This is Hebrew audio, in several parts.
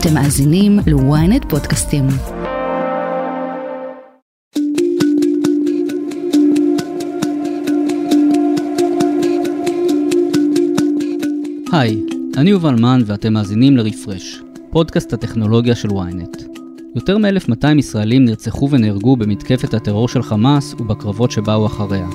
אתם מאזינים ל-ynet פודקאסטים. היי, אני יובל מן ואתם מאזינים לרפרש, פודקאסט הטכנולוגיה של ynet. יותר מ-1200 ישראלים נרצחו ונהרגו במתקפת הטרור של חמאס ובקרבות שבאו אחריה.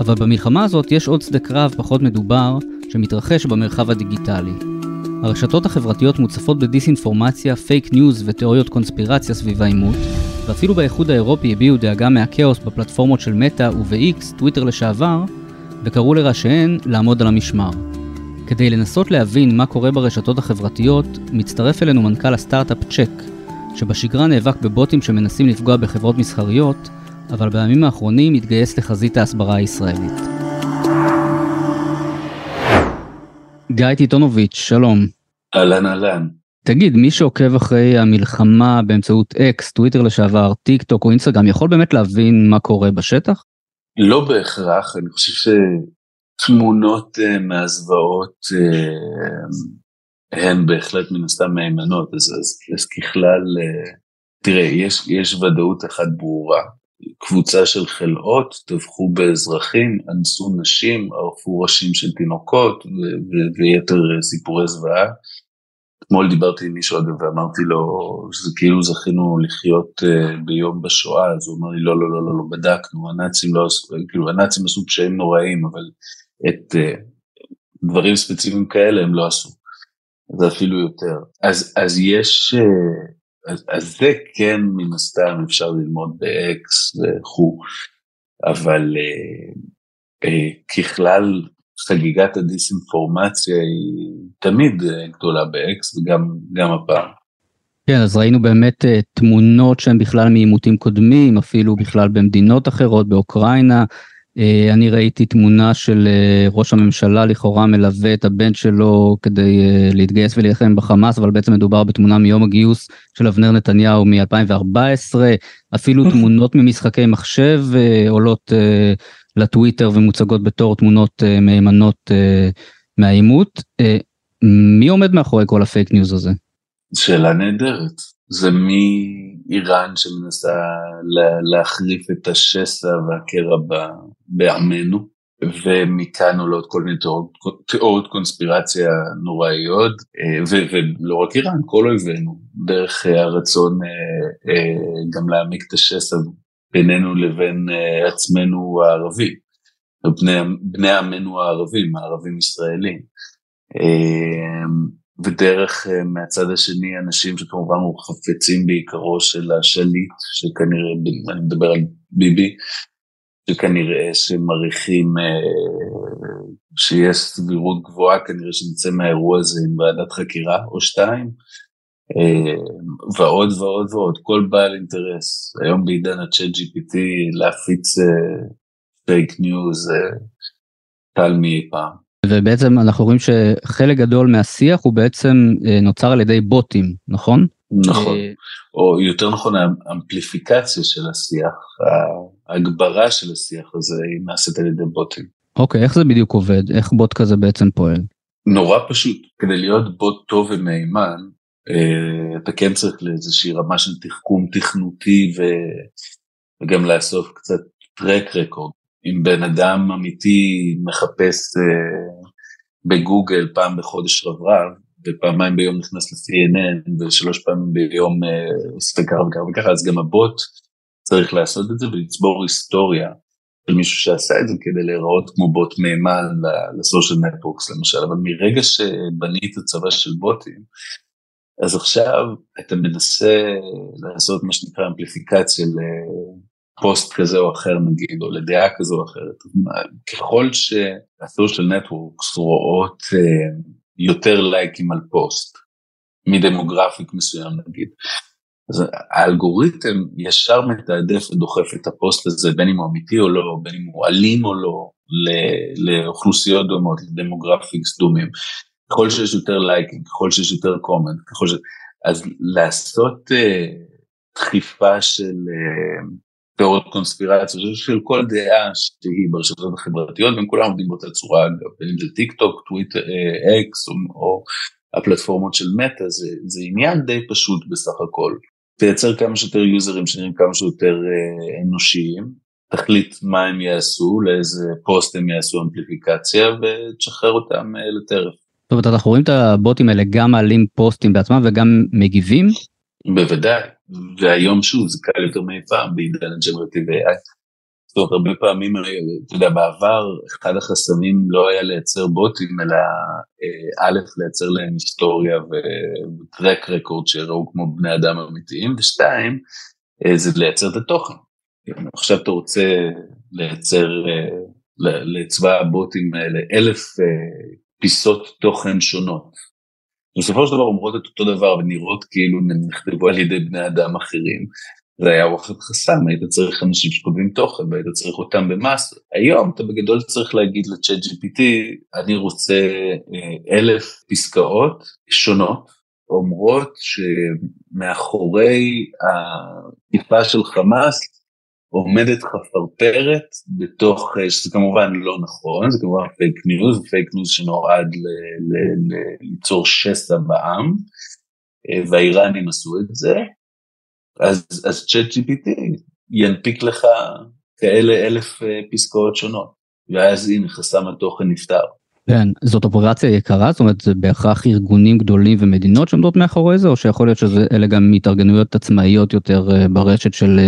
אבל במלחמה הזאת יש עוד שדה קרב פחות מדובר שמתרחש במרחב הדיגיטלי. הרשתות החברתיות מוצפות בדיסאינפורמציה, פייק ניוז ותיאוריות קונספירציה סביב העימות, ואפילו באיחוד האירופי הביעו דאגה מהכאוס בפלטפורמות של מטא וב-X, טוויטר לשעבר, וקראו לראשיהן לעמוד על המשמר. כדי לנסות להבין מה קורה ברשתות החברתיות, מצטרף אלינו מנכ"ל הסטארט-אפ CHEQ, שבשגרה נאבק בבוטים שמנסים לפגוע בחברות מסחריות, אבל בימים האחרונים התגייס לחזית ההסברה הישראלית. גיא טיטונוביץ', שלום. אהלן אהלן. תגיד, מי שעוקב אחרי המלחמה באמצעות אקס, טוויטר לשעבר, טיק טוק או אינסטגרם, יכול באמת להבין מה קורה בשטח? לא בהכרח, אני חושב שתמונות uh, מהזוועות uh, הן בהחלט מן הסתם מהימנות, אז, אז, אז ככלל, uh, תראה, יש, יש ודאות אחת ברורה. קבוצה של חלאות טבחו באזרחים, אנסו נשים, ערפו ראשים של תינוקות ויתר סיפורי זוועה. אתמול דיברתי עם מישהו אגב ואמרתי לו שזה כאילו זכינו לחיות uh, ביום בשואה, אז הוא אמר לי לא, לא, לא, לא, לא, בדקנו, הנאצים לא עשו, כאילו הנאצים עשו פשעים נוראים, אבל את uh, דברים ספציפיים כאלה הם לא עשו. זה אפילו יותר. אז, אז יש, אז, אז זה כן מן הסתם אפשר ללמוד ב-X וכו', אבל אה, אה, ככלל חגיגת הדיסאינפורמציה היא תמיד אה, גדולה ב-X וגם הפעם. כן, אז ראינו באמת uh, תמונות שהן בכלל מעימותים קודמים, אפילו בכלל במדינות אחרות, באוקראינה, אה, אני ראיתי תמונה של אה, ראש הממשלה לכאורה מלווה את הבן שלו כדי אה, להתגייס ולהילחם בחמאס, אבל בעצם מדובר בתמונה מיום הגיוס של אבנר נתניהו מ-2014, אפילו תמונות ממשחקי מחשב עולות לטוויטר ומוצגות בתור תמונות מהימנות מהעימות. מי עומד מאחורי כל הפייק ניוז הזה? שאלה נהדרת. זה מאיראן שמנסה להרחיב את השסע והקרע בעמנו, ומכאן עולות כל מיני תיאוריות קונספירציה נוראיות, אה, ולא רק איראן, כל אויבינו, דרך הרצון אה, אה, גם להעמיק את השסע בינינו לבין עצמנו הערבים, בני, בני עמנו הערבים, הערבים ישראלים. ודרך אה, מהצד השני אנשים שכמובן חפצים בעיקרו של השליט, שכנראה, אני מדבר על ביבי, שכנראה שמעריכים אה, שיש סבירות גבוהה כנראה שנצא מהאירוע הזה עם ועדת חקירה או שתיים, אה, ועוד ועוד ועוד, כל בעל אינטרס, היום בעידן ה-chat GPT להפיץ פייק ניוז קל מאי פעם. ובעצם אנחנו רואים שחלק גדול מהשיח הוא בעצם אה, נוצר על ידי בוטים, נכון? נכון, אה, או יותר נכון האמפליפיקציה של השיח, ההגברה של השיח הזה היא נעשית על ידי בוטים. אוקיי, איך זה בדיוק עובד? איך בוט כזה בעצם פועל? נורא פשוט, כדי להיות בוט טוב ומהימן, אה, אתה כן צריך לאיזושהי רמה של תחכום תכנותי וגם לאסוף קצת טרק רקורד. אם בן אדם אמיתי מחפש uh, בגוגל פעם בחודש רברב, ופעמיים ביום נכנס ל-CNN, ושלוש פעמים ביום uh, עושה ככה וככה וככה, אז גם הבוט צריך לעשות את זה ולצבור היסטוריה של מישהו שעשה את זה כדי להיראות כמו בוט מהימן ל social networks למשל, אבל מרגע שבנית צבא של בוטים, אז עכשיו אתה מנסה לעשות מה שנקרא אמפליפיקציה פוסט כזה או אחר נגיד, או לדעה כזו או אחרת. ככל שה social networks רואות uh, יותר לייקים על פוסט, מ demographic מסוים נגיד, אז האלגוריתם ישר מתעדף ודוחף את הפוסט הזה, בין אם הוא אמיתי או לא, בין אם הוא אלים או לא, לאוכלוסיות דומות, ל demographics דומים. ככל שיש יותר לייקים, ככל שיש יותר comment, ככל ש... אז לעשות uh, דחיפה של... Uh, תיאוריות קונספירציה של כל דעה שהיא ברשתות החברתיות והם כולם עובדים באותה צורה אגב אם זה טיק טוק טוויטר אקס או הפלטפורמות של מטא זה, זה עניין די פשוט בסך הכל. תייצר כמה שיותר יוזרים שנראים כמה שיותר אה, אנושיים, תחליט מה הם יעשו, לאיזה פוסט הם יעשו אמפליפיקציה ותשחרר אותם אה, לטרף. זאת אומרת אנחנו רואים את הבוטים האלה גם מעלים פוסטים בעצמם וגם מגיבים? בוודאי, והיום שוב זה קל יותר מאי פעם בעידן הג'נרטיב AI. זאת אומרת הרבה פעמים, אתה יודע, בעבר אחד החסמים לא היה לייצר בוטים, אלא אה, א', לייצר להם היסטוריה וטרק רקורד שיראו כמו בני אדם אמיתיים, ושתיים, אה, זה לייצר את התוכן. עכשיו אתה רוצה לייצר אה, לצבא הבוטים האלה אלף פיסות תוכן שונות. בסופו של דבר אומרות את אותו דבר ונראות כאילו נכתבו על ידי בני אדם אחרים. זה היה וואחד חסם, היית צריך אנשים שכותבים תוכן והיית צריך אותם ב mass. היום אתה בגדול צריך להגיד לצ'אט GPT, אני רוצה אה, אלף פסקאות שונות, אומרות שמאחורי התקיפה של חמאס עומדת חפרפרת בתוך, אה, שזה כמובן לא נכון, זה כמובן פייק ניוז, פייק ניוז שנועד ל- ל- ל- ליצור שסע בעם, אה, והאיראנים עשו את זה, אז, אז צ'אט GPT ינפיק לך כאלה אלף אה, פסקאות שונות, ואז הנה חסם התוכן נפתר. כן, זאת אופרציה יקרה? זאת אומרת זה בהכרח ארגונים גדולים ומדינות שעומדות מאחורי זה, או שיכול להיות שאלה גם התארגנויות עצמאיות יותר ברשת של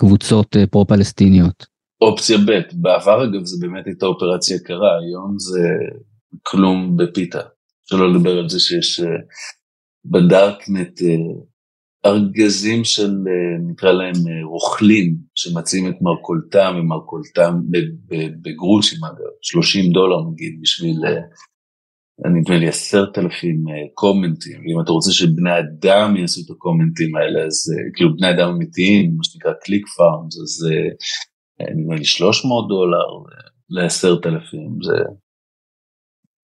קבוצות פרו-פלסטיניות? אופציה ב', בעבר אגב זה באמת הייתה אופרציה יקרה, היום זה כלום בפיתה. שלא לדבר על זה שיש בדארקנט ארגזים של נקרא להם רוכלים שמציעים את מרכולתם ומרכולתם בגרושים אגב, 30 דולר נגיד בשביל נדמה לי עשרת אלפים קומנטים, ואם אתה רוצה שבני אדם יעשו את הקומנטים האלה אז כאילו בני אדם אמיתיים, מה שנקרא קליק פארמס, אז נדמה לי 300 דולר לעשרת אלפים, זה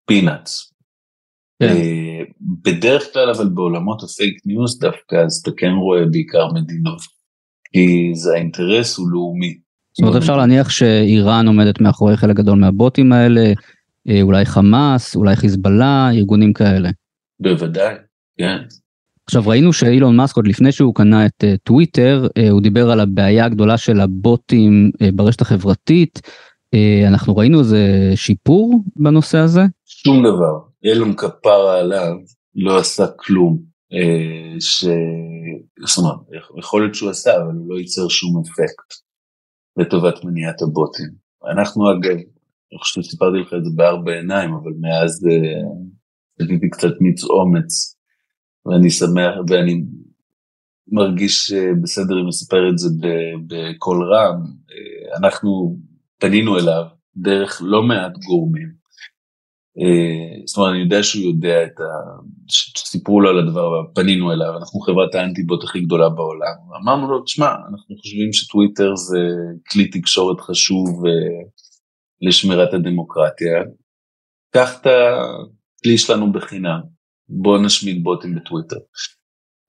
peanuts. כן. אה, בדרך כלל אבל בעולמות הפייק ניוז דווקא אז אתה כן רואה בעיקר מדינות, כי זה האינטרס הוא לאומי. זאת אומרת אפשר להניח שאיראן עומדת מאחורי חלק גדול מהבוטים האלה, אה, אולי חמאס, אולי חיזבאללה, ארגונים כאלה. בוודאי, כן. עכשיו ראינו שאילון מאסק עוד לפני שהוא קנה את אה, טוויטר, הוא דיבר על הבעיה הגדולה של הבוטים ברשת החברתית. אנחנו ראינו איזה שיפור בנושא הזה? שום דבר. אילון כפרה עליו לא עשה כלום. אה, ש... זאת אומרת, יכול להיות שהוא עשה, אבל הוא לא ייצר שום אפקט לטובת מניעת הבוטים. אנחנו אגב, אני חושב שסיפרתי לך את זה בארבע עיניים, אבל מאז עשיתי אה, קצת מיץ אומץ, ואני שמח, ואני מרגיש אה, בסדר אם לספר את זה בקול רם. אנחנו פנינו אליו דרך לא מעט גורמים, אה, זאת אומרת, אני יודע שהוא יודע את ה... סיפרו לו על הדבר, פנינו אליו, אנחנו חברת האנטיבוט הכי גדולה בעולם. אמרנו לו, תשמע, אנחנו חושבים שטוויטר זה כלי תקשורת חשוב אה, לשמירת הדמוקרטיה. קח את הכלי שלנו בחינם, בוא נשמיד בוטים בטוויטר.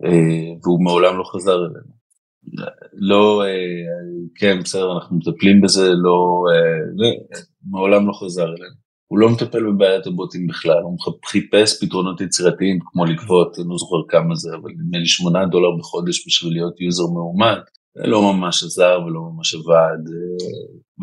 אה, והוא מעולם לא חזר אלינו. לא, כן, בסדר, אנחנו מטפלים בזה, לא, מעולם לא חזר אלינו. הוא לא מטפל בבעיית הבוטים בכלל, הוא חיפש פתרונות יצירתיים כמו לגבות, אני לא זוכר כמה זה, אבל נדמה לי 8 דולר בחודש בשביל להיות יוזר מאומת, לא ממש עזר ולא ממש עבד,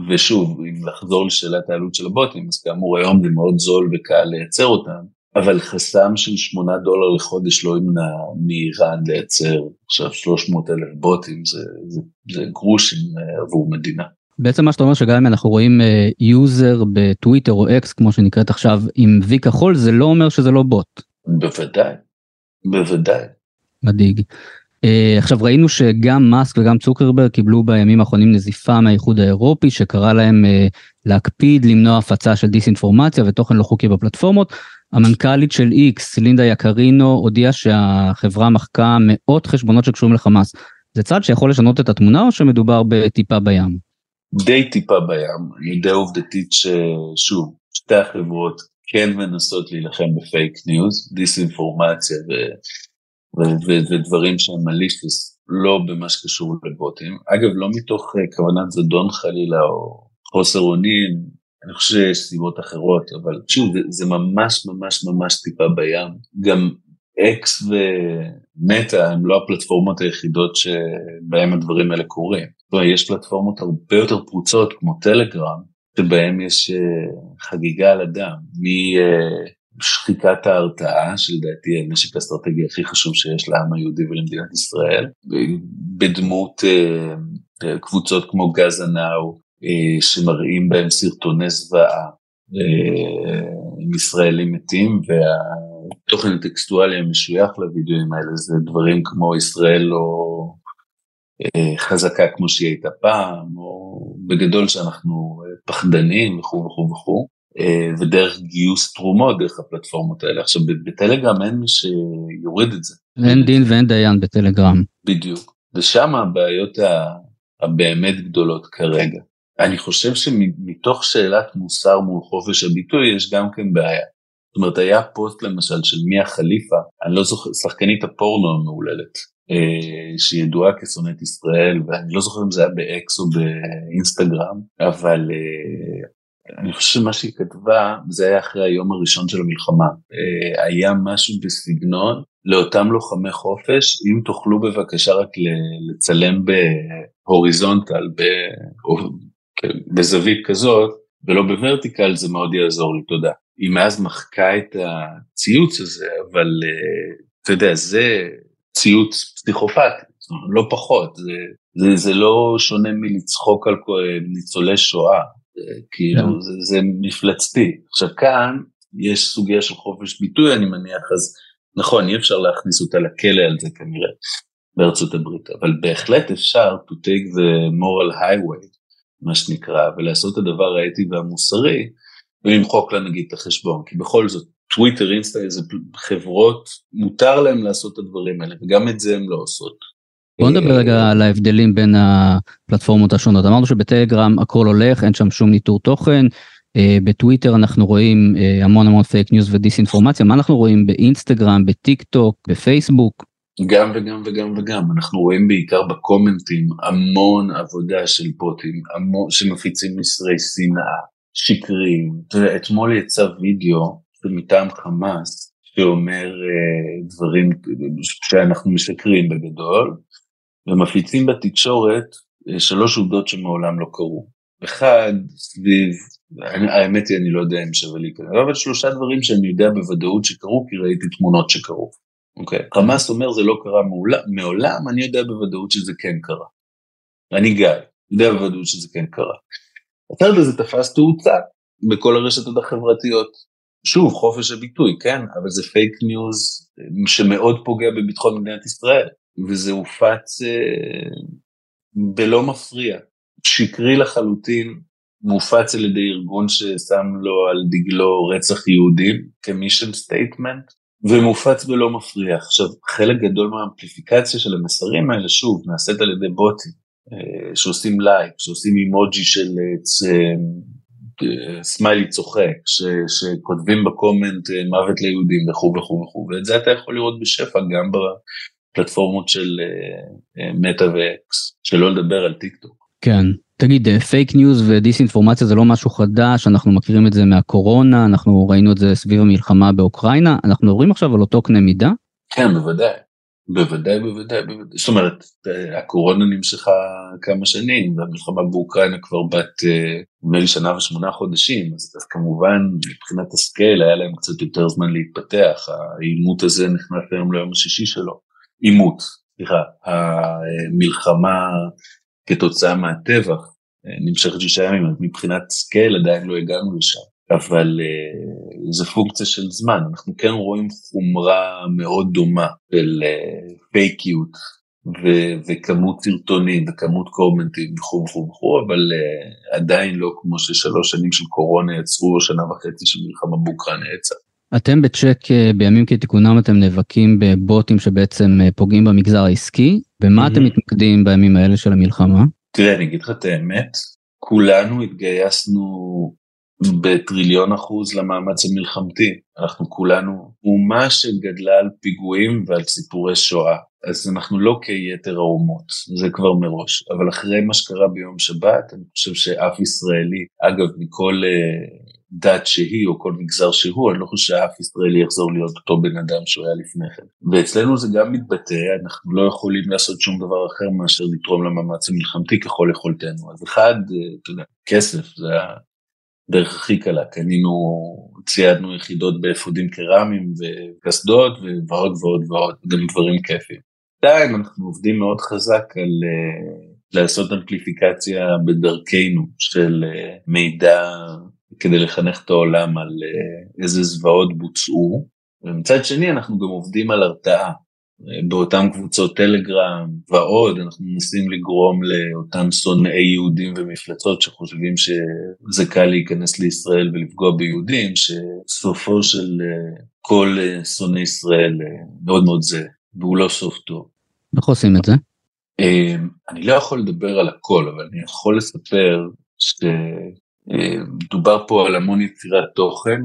ושוב, אם לחזור לשאלת העלות של הבוטים, אז כאמור היום זה מאוד זול וקל לייצר אותם, אבל חסם של 8 דולר לחודש לא ימנע מאיראן לייצר עכשיו 300 אלף בוטים, זה, זה, זה גרושים אה, עבור מדינה. בעצם מה שאתה אומר שגם אם אנחנו רואים יוזר uh, בטוויטר או אקס כמו שנקראת עכשיו עם וי כחול זה לא אומר שזה לא בוט. בוודאי, בוודאי. מדאיג. Uh, עכשיו ראינו שגם מאסק וגם צוקרברג קיבלו בימים האחרונים נזיפה מהאיחוד האירופי שקרא להם uh, להקפיד למנוע הפצה של דיסאינפורמציה ותוכן לא חוקי בפלטפורמות. המנכ"לית של איקס לינדה יקרינו הודיעה שהחברה מחקה מאות חשבונות שקשורים לחמאס. זה צעד שיכול לשנות את התמונה או שמדובר בטיפה בים? די טיפה בים, אני יודע עובדתית ששוב, שתי החברות כן מנסות להילחם בפייק ניוז, דיסאינפורמציה ודברים שהם malicious, לא במה שקשור לבוטים. אגב, לא מתוך uh, כוונת זדון חלילה או חוסר אונים, אני חושב שיש סיבות אחרות, אבל שוב, זה, זה ממש ממש ממש טיפה בים. גם אקס ומטא הם לא הפלטפורמות היחידות שבהם הדברים האלה קורים. זאת אומרת, יש פלטפורמות הרבה יותר פרוצות כמו טלגרם, שבהם יש uh, חגיגה על הדם, משחיקת ההרתעה, שלדעתי הנשק האסטרטגי הכי חשוב שיש לעם היהודי ולמדינת ישראל, בדמות uh, קבוצות כמו גז הנאו, uh, שמראים בהם סרטוני זוועה עם ישראלים מתים, והתוכן הטקסטואלי המשוייך לוידאוים האלה זה דברים כמו ישראל לא חזקה כמו שהיא הייתה פעם, או בגדול שאנחנו פחדנים וכו' וכו' וכו', ודרך גיוס תרומות דרך הפלטפורמות האלה. עכשיו בטלגרם אין מי שיוריד את זה. אין דין ואין דיין בטלגרם. בדיוק, ושם הבעיות הבאמת גדולות כרגע. אני חושב שמתוך שאלת מוסר מול חופש הביטוי יש גם כן בעיה. זאת אומרת היה פוסט למשל של מיה חליפה, אני לא זוכר, שחקנית הפורנו המהוללת, אה, שידועה כשונאת ישראל, ואני לא זוכר אם זה היה באקס או באינסטגרם, אבל אה, אני חושב שמה שהיא כתבה, זה היה אחרי היום הראשון של המלחמה. אה, היה משהו בסגנון לאותם לוחמי חופש, אם תוכלו בבקשה רק לצלם בהוריזונטל, כן, בזווית כזאת, ולא בוורטיקל, זה מאוד יעזור לי, תודה. היא מאז מחקה את הציוץ הזה, אבל אתה יודע, זה ציוץ פסיכופתי, לא פחות, זה, זה, זה לא שונה מלצחוק על ניצולי שואה, כאילו. כן. זה, זה מפלצתי. עכשיו כאן יש סוגיה של חופש ביטוי אני מניח, אז נכון, אי אפשר להכניס אותה לכלא על זה כנראה בארצות הברית, אבל בהחלט אפשר to take the moral highway, מה שנקרא, ולעשות את הדבר האתי והמוסרי, ולמחוק לה נגיד את החשבון, כי בכל זאת טוויטר, אינסטה, איזה חברות, מותר להם לעשות את הדברים האלה, וגם את זה הם לא עושות. בוא נדבר רגע על ההבדלים בין הפלטפורמות השונות. אמרנו שבטלגרם הכל הולך, אין שם שום ניטור תוכן. אה, בטוויטר אנחנו רואים אה, המון המון פייק ניוז ודיסאינפורמציה. מה אנחנו רואים באינסטגרם, בטיק טוק, בפייסבוק? גם וגם וגם וגם. אנחנו רואים בעיקר בקומנטים המון עבודה של פוטים, המון, שמפיצים מסרי שנאה, שקרים. אתמול יצא וידאו מטעם חמאס, שאומר דברים שאנחנו משקרים בגדול, ומפיצים בתקשורת uh, שלוש עובדות שמעולם לא קרו. אחד, סביב, האמת היא אני לא יודע אם שווה להיכנס, אבל שלושה דברים שאני יודע בוודאות שקרו כי ראיתי תמונות שקרו. אוקיי, okay. חמאס אומר זה לא קרה מעולם, מעולם, אני יודע בוודאות שזה כן קרה. אני גיא, יודע בוודאות שזה כן קרה. הצד הזה תפס תאוצה בכל הרשתות החברתיות. שוב, חופש הביטוי, כן, אבל זה פייק ניוז שמאוד פוגע בביטחון מדינת ישראל, וזה הופץ אה, בלא מפריע, שקרי לחלוטין, מופץ על ידי ארגון ששם לו על דגלו רצח יהודים כ mission statement, ומופץ בלא מפריע. עכשיו, חלק גדול מהאמפליפיקציה של המסרים האלה, שוב, נעשית על ידי בוטים, אה, שעושים לייק, שעושים אימוג'י של אה, סמיילי צוחק, ש, שכותבים ב comment אה, מוות ליהודים וכו' וכו' וכו', ואת זה אתה יכול לראות בשפע גם בפלטפורמות של מטא אה, ואקס, שלא לדבר על טיק טוק. כן, תגיד, פייק ניוז ודיסאינפורמציה זה לא משהו חדש, אנחנו מכירים את זה מהקורונה, אנחנו ראינו את זה סביב המלחמה באוקראינה, אנחנו מדברים עכשיו על אותו קנה מידה? כן, בוודאי. בוודאי, בוודאי, בוודאי. זאת אומרת, הקורונה נמשכה כמה שנים, והמלחמה באוקראינה כבר בת, אה, נדמה לי שנה ושמונה חודשים, אז, אז כמובן, מבחינת ה scale היה להם קצת יותר זמן להתפתח, העימות הזה נכנס היום ליום השישי שלו. עימות, סליחה, המלחמה כתוצאה מהטבח אה, נמשכת שישה ימים, מבחינת scale עדיין לא הגענו לשם. אבל אה, זה פונקציה של זמן, אנחנו כן רואים חומרה מאוד דומה של פייקיות ו- וכמות סרטונים וכמות קומנטים וכו' וכו' וכו', אבל עדיין לא כמו ששלוש שנים של קורונה יצרו או שנה וחצי של מלחמה באוקראינה יצא. אתם בצ'ק בימים כתיקונם אתם נאבקים בבוטים שבעצם פוגעים במגזר העסקי, במה. אתם מתמקדים בימים האלה של המלחמה? תראה, אני אגיד לך את האמת, כולנו התגייסנו בטריליון אחוז למאמץ המלחמתי. אנחנו כולנו אומה שגדלה על פיגועים ועל סיפורי שואה. אז אנחנו לא כיתר האומות, זה כבר מראש, אבל אחרי מה שקרה ביום שבת, אני חושב שאף ישראלי, אגב, מכל uh, דת שהיא או כל מגזר שהוא, אני לא חושב שאף ישראלי יחזור להיות אותו בן אדם שהוא היה לפני כן. ואצלנו זה גם מתבטא, אנחנו לא יכולים לעשות שום דבר אחר מאשר לתרום למאמץ המלחמתי ככל יכולתנו. אז אחד, אה, אתה יודע, כסף, זה הדרך הכי קלה, קנינו, ציידנו יחידות באפודים קרמיים וקסדות ועוד ועוד ועוד, גם דברים כיפים. עדיין אנחנו עובדים מאוד חזק על אה, לעשות אמפליפיקציה בדרכנו של אה, מידע כדי לחנך את העולם על אה, איזה זוועות בוצעו, ומצד שני אנחנו גם עובדים על הרתעה. באותן קבוצות טלגרם ועוד, אנחנו מנסים לגרום לאותם שונאי יהודים ומפלצות שחושבים שזה קל להיכנס לישראל ולפגוע ביהודים, שסופו של כל שונא ישראל מאוד מאוד זה, והוא לא סוף טוב. איך עושים את זה? אני לא יכול לדבר על הכל, אבל אני יכול לספר שדובר פה על המון יצירת תוכן.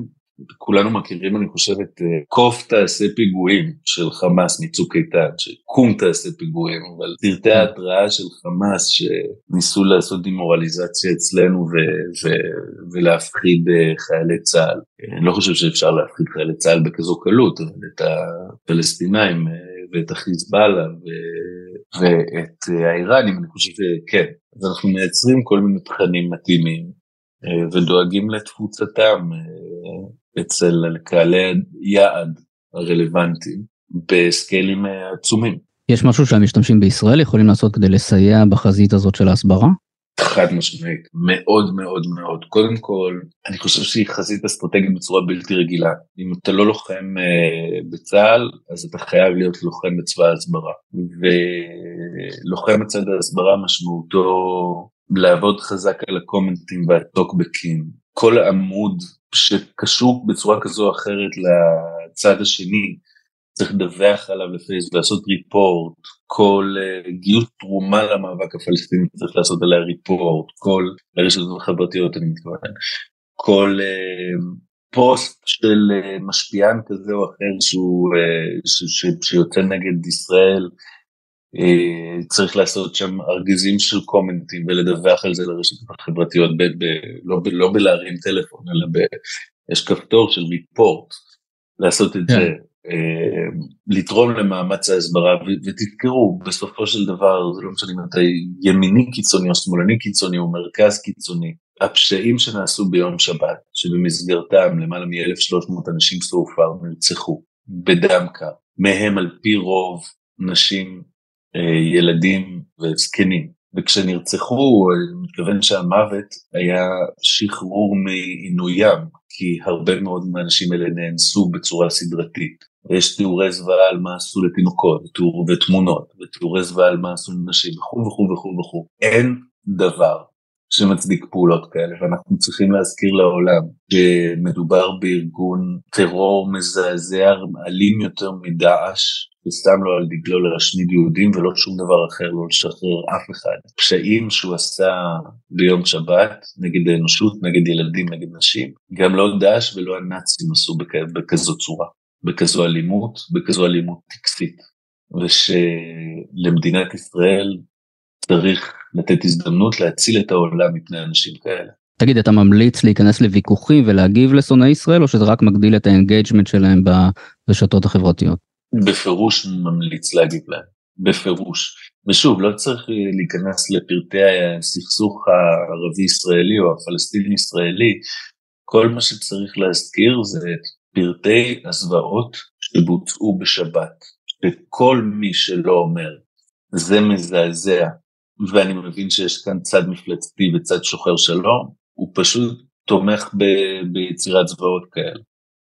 כולנו מכירים, אני חושב, את אה, קוף תעשה פיגועים של חמאס מצוק איתן, שקום תעשה פיגועים, אבל סרטי כן. ההתראה של חמאס שניסו לעשות דימורליזציה אצלנו ו- ו- ולהפחיד אה, חיילי צה"ל. אני לא חושב שאפשר להפחיד חיילי צה"ל בכזו קלות, אבל את הפלסטינאים אה, ואת החיזבאללה ואת האיראנים, אני חושב שכן. אז אנחנו מייצרים כל מיני תכנים מתאימים אה, ודואגים לתפוצתם אה, אצל קהלי יעד הרלוונטיים בסקיילים אה, עצומים. יש משהו שהמשתמשים בישראל יכולים לעשות כדי לסייע בחזית הזאת של ההסברה? חד משמעית, מאוד מאוד מאוד. קודם כל, אני חושב שהיא חזית אסטרטגית בצורה בלתי רגילה. אם אתה לא לוחם אה, בצה"ל, אז אתה חייב להיות לוחם בצבא ההסברה. ולוחם בצד ההסברה משמעותו לעבוד חזק על הקומנטים והטוקבקים. כל עמוד שקשור בצורה כזו או אחרת לצד השני, צריך לדווח עליו לפייס ולעשות ריפורט, כל uh, גיוס תרומה למאבק הפלסטיני צריך לעשות עליה ריפורט, כל הרשתות החברתיות אני מתכוון, כל uh, פוסט של uh, משפיען כזה או אחר שהוא, uh, ש, ש, שיוצא נגד ישראל, צריך לעשות שם ארגזים של קומנטים ולדווח על זה לרשתות החברתיות, לא, לא בלהרים טלפון אלא ב, יש כפתור של ריפורט, לעשות את yeah. כן. זה. אה, לתרום למאמץ ההסברה ותזכרו בסופו של דבר זה לא משנה אם אתה ימיני קיצוני או שמאלני קיצוני או מרכז קיצוני הפשעים שנעשו ביום שבת שבמסגרתם למעלה מ-1300 אנשים סופר נרצחו בדם קר מהם על פי רוב נשים אה, ילדים וזקנים וכשנרצחו אני מתכוון שהמוות היה שחרור מעינוים כי הרבה מאוד מהאנשים האלה נאנסו בצורה סדרתית יש תיאורי זוועה על מה עשו לתינוקות ותיאור, ותמונות ותיאורי זוועה על מה עשו לנשים וכו' וכו' וכו' וכו'. אין דבר שמצדיק פעולות כאלה ואנחנו צריכים להזכיר לעולם שמדובר בארגון טרור מזעזע אלים יותר מדאעש ושם לו על דגלו להשמיד יהודים ולא שום דבר אחר לא לשחרר אף אחד. פשעים שהוא עשה ביום שבת נגד האנושות, נגד ילדים, נגד נשים, גם לא דאעש ולא הנאצים עשו בכזו צורה. בכזו אלימות, בכזו אלימות טקסית, ושלמדינת ישראל צריך לתת הזדמנות להציל את העולם מפני אנשים כאלה. תגיד, אתה ממליץ להיכנס לוויכוחים ולהגיב לשונאי ישראל, או שזה רק מגדיל את ה engagement שלהם ברשתות החברתיות? בפירוש ממליץ להגיב להם, בפירוש. ושוב, לא צריך להיכנס לפרטי הסכסוך הערבי-ישראלי או הפלסטיני-ישראלי, כל מה שצריך להזכיר זה את פרטי הזוועות שבוצעו בשבת, שכל מי שלא אומר זה מזעזע, ואני מבין שיש כאן צד מפלצתי וצד שוחר שלום, הוא פשוט תומך ב- ביצירת זוועות כאלה,